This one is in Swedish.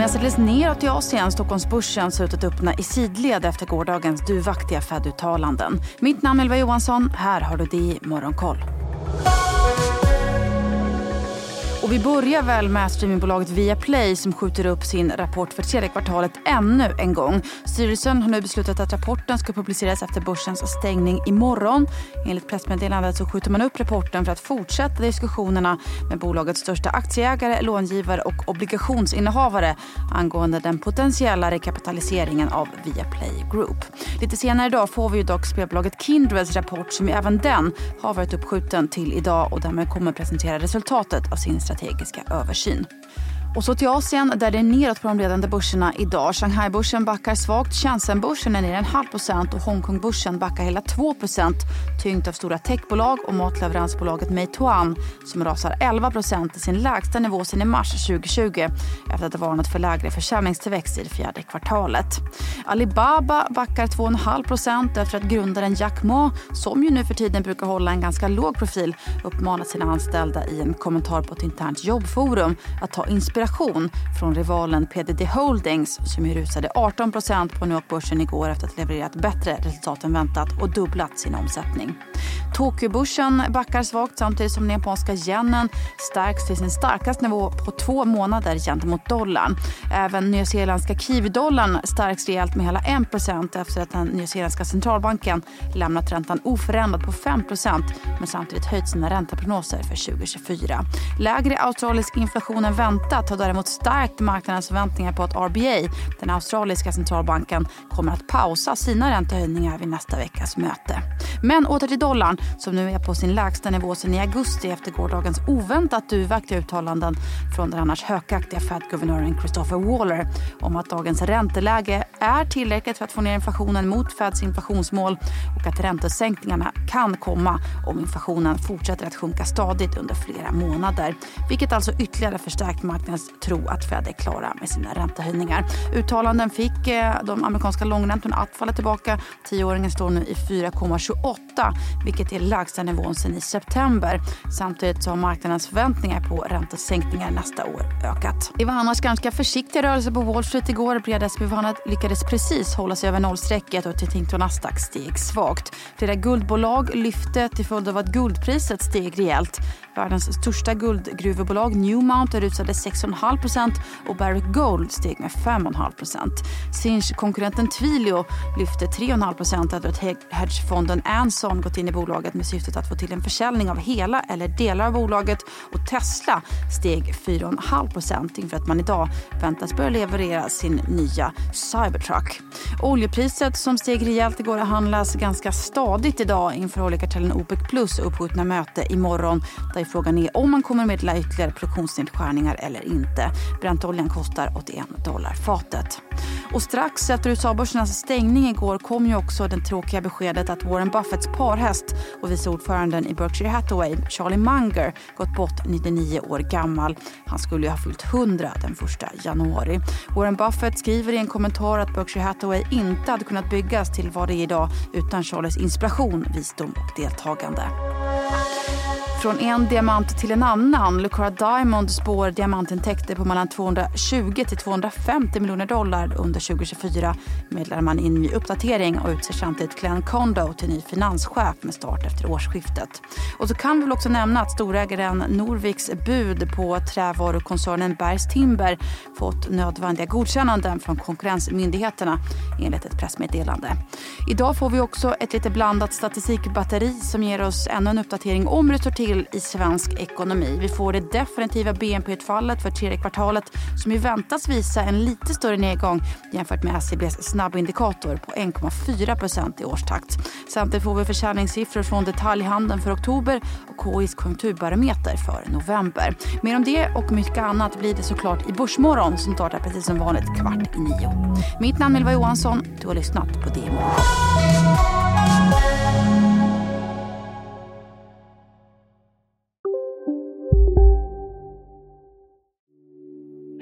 Medan det neråt i Asien, Stockholmsbörsen ser ut att öppna i sidled efter gårdagens duvaktiga Fed-uttalanden. Mitt namn är Ylva Johansson. Här har du det i Morgonkoll. Och vi börjar väl med streamingbolaget Viaplay som skjuter upp sin rapport för tredje kvartalet ännu en gång. Styrelsen har nu beslutat att rapporten ska publiceras efter börsens stängning imorgon. Enligt pressmeddelandet så skjuter man upp rapporten för att fortsätta diskussionerna med bolagets största aktieägare, långivare och obligationsinnehavare angående den potentiella rekapitaliseringen av Viaplay Group. Lite senare idag får vi dock spelbolaget Kindreds rapport som även den har varit uppskjuten till idag och där man kommer presentera resultatet av sin strategi strategiska översyn. Och så till Asien där det är neråt på de ledande börserna idag. Shanghai-börsen backar svagt, Shenzhen-börsen är ner en halv procent och Hongkong-börsen backar hela 2 procent tyngt av stora techbolag och matleveransbolaget Meituan som rasar 11 procent till sin lägsta nivå sedan i mars 2020 efter att ha varnat för lägre försäljningstillväxt i det fjärde kvartalet. Alibaba backar 2,5 procent efter att grundaren Jack Ma, som ju nu för tiden brukar hålla en ganska låg profil, uppmanat sina anställda i en kommentar på ett internt jobbforum att ta inspiration inspiration från rivalen PDD Holdings som ju rusade 18% på New York-börsen igår efter att ha levererat bättre resultat än väntat och dubblat sin omsättning. Tokyobörsen backar svagt samtidigt som den japanska yenen stärks till sin starkaste nivå på två månader gentemot dollarn. Även nyzeeländska kiwi-dollarn stärks rejält med hela 1 efter att den nyzeeländska centralbanken lämnat räntan oförändrad på 5% men samtidigt höjt sina ränteprognoser för 2024. Lägre australisk inflation än väntat har däremot stärkt marknadens förväntningar på att RBA, den australiska centralbanken, kommer att pausa sina räntehöjningar vid nästa veckas möte. Men åter till dollarn som nu är på sin lägsta nivå sedan i augusti efter gårdagens oväntat duvaktiga uttalanden från den annars hökaktiga Fed-guvernören Christopher Waller om att dagens ränteläge är tillräckligt för att få ner inflationen mot Feds inflationsmål och att räntesänkningarna kan komma om inflationen fortsätter att sjunka stadigt under flera månader. Vilket alltså ytterligare förstärkt marknadens tro att Fed är klara med sina räntehöjningar. Uttalanden fick eh, de amerikanska långräntorna att falla tillbaka. Tioåringen står nu i 4,28 vilket är lägsta nivån sedan i september. Samtidigt så har marknadens förväntningar på räntesänkningar nästa år ökat. Det var annars ganska försiktiga rörelser på Wall Street igår. Breda SP lyckades precis hålla sig över nollstrecket och Tintin Nasdaq steg svagt. Flera guldbolag lyfte till följd av att guldpriset steg rejält. Världens största guldgruvebolag Newmount rusade 6,5% och Barrick Gold steg med 5,5% Sinch-konkurrenten Twilio lyfte 3,5% efter att hedgefonden Anson gått in i bolaget med syftet att få till en försäljning av hela eller delar av bolaget. Och Tesla steg 4,5% inför att man idag väntas börja leverera sin nya Cybertruck. Oljepriset som steg rejält igår handlas ganska stadigt idag inför oljekartellen OPEC plus uppskjutna möte imorgon där frågan är om man kommer meddela ytterligare produktionsnedskärningar eller inte. Brentoljan kostar 81 dollar fatet. Och strax efter USA-börsens stängning igår kom ju också det tråkiga beskedet att Warren Buffetts parhäst och vice ordföranden i Berkshire Hathaway, Charlie Munger, gått bort 99 år gammal. Han skulle ju ha fyllt 100 den 1 januari. Warren Buffett skriver i en kommentar att Berkshire Hathaway inte hade kunnat byggas till vad det är idag utan Charlies inspiration, visdom och deltagande. Från en diamant till en annan. Lucara Diamond spår diamantintäkter på mellan 220 till 250 miljoner dollar under 2024 meddelar man i en ny uppdatering och utser samtidigt Glenn Kondo till ny finanschef med start efter årsskiftet. Och så kan vi väl också nämna att storägaren Norviks bud på trävarukoncernen Bergs Timber fått nödvändiga godkännanden från konkurrensmyndigheterna enligt ett pressmeddelande. Idag får vi också ett lite blandat statistikbatteri som ger oss ännu en uppdatering om hur till i svensk ekonomi. Vi får det definitiva BNP-utfallet för tredje kvartalet som ju väntas visa en lite större nedgång jämfört med SCBs snabbindikator på 1,4% i årstakt. Samtidigt får vi försäljningssiffror från detaljhandeln för oktober och KIs konjunkturbarometer för november. Mer om det och mycket annat blir det såklart i Börsmorgon som startar precis som vanligt kvart i nio. Mitt namn är Ylva Johansson. Du har lyssnat på det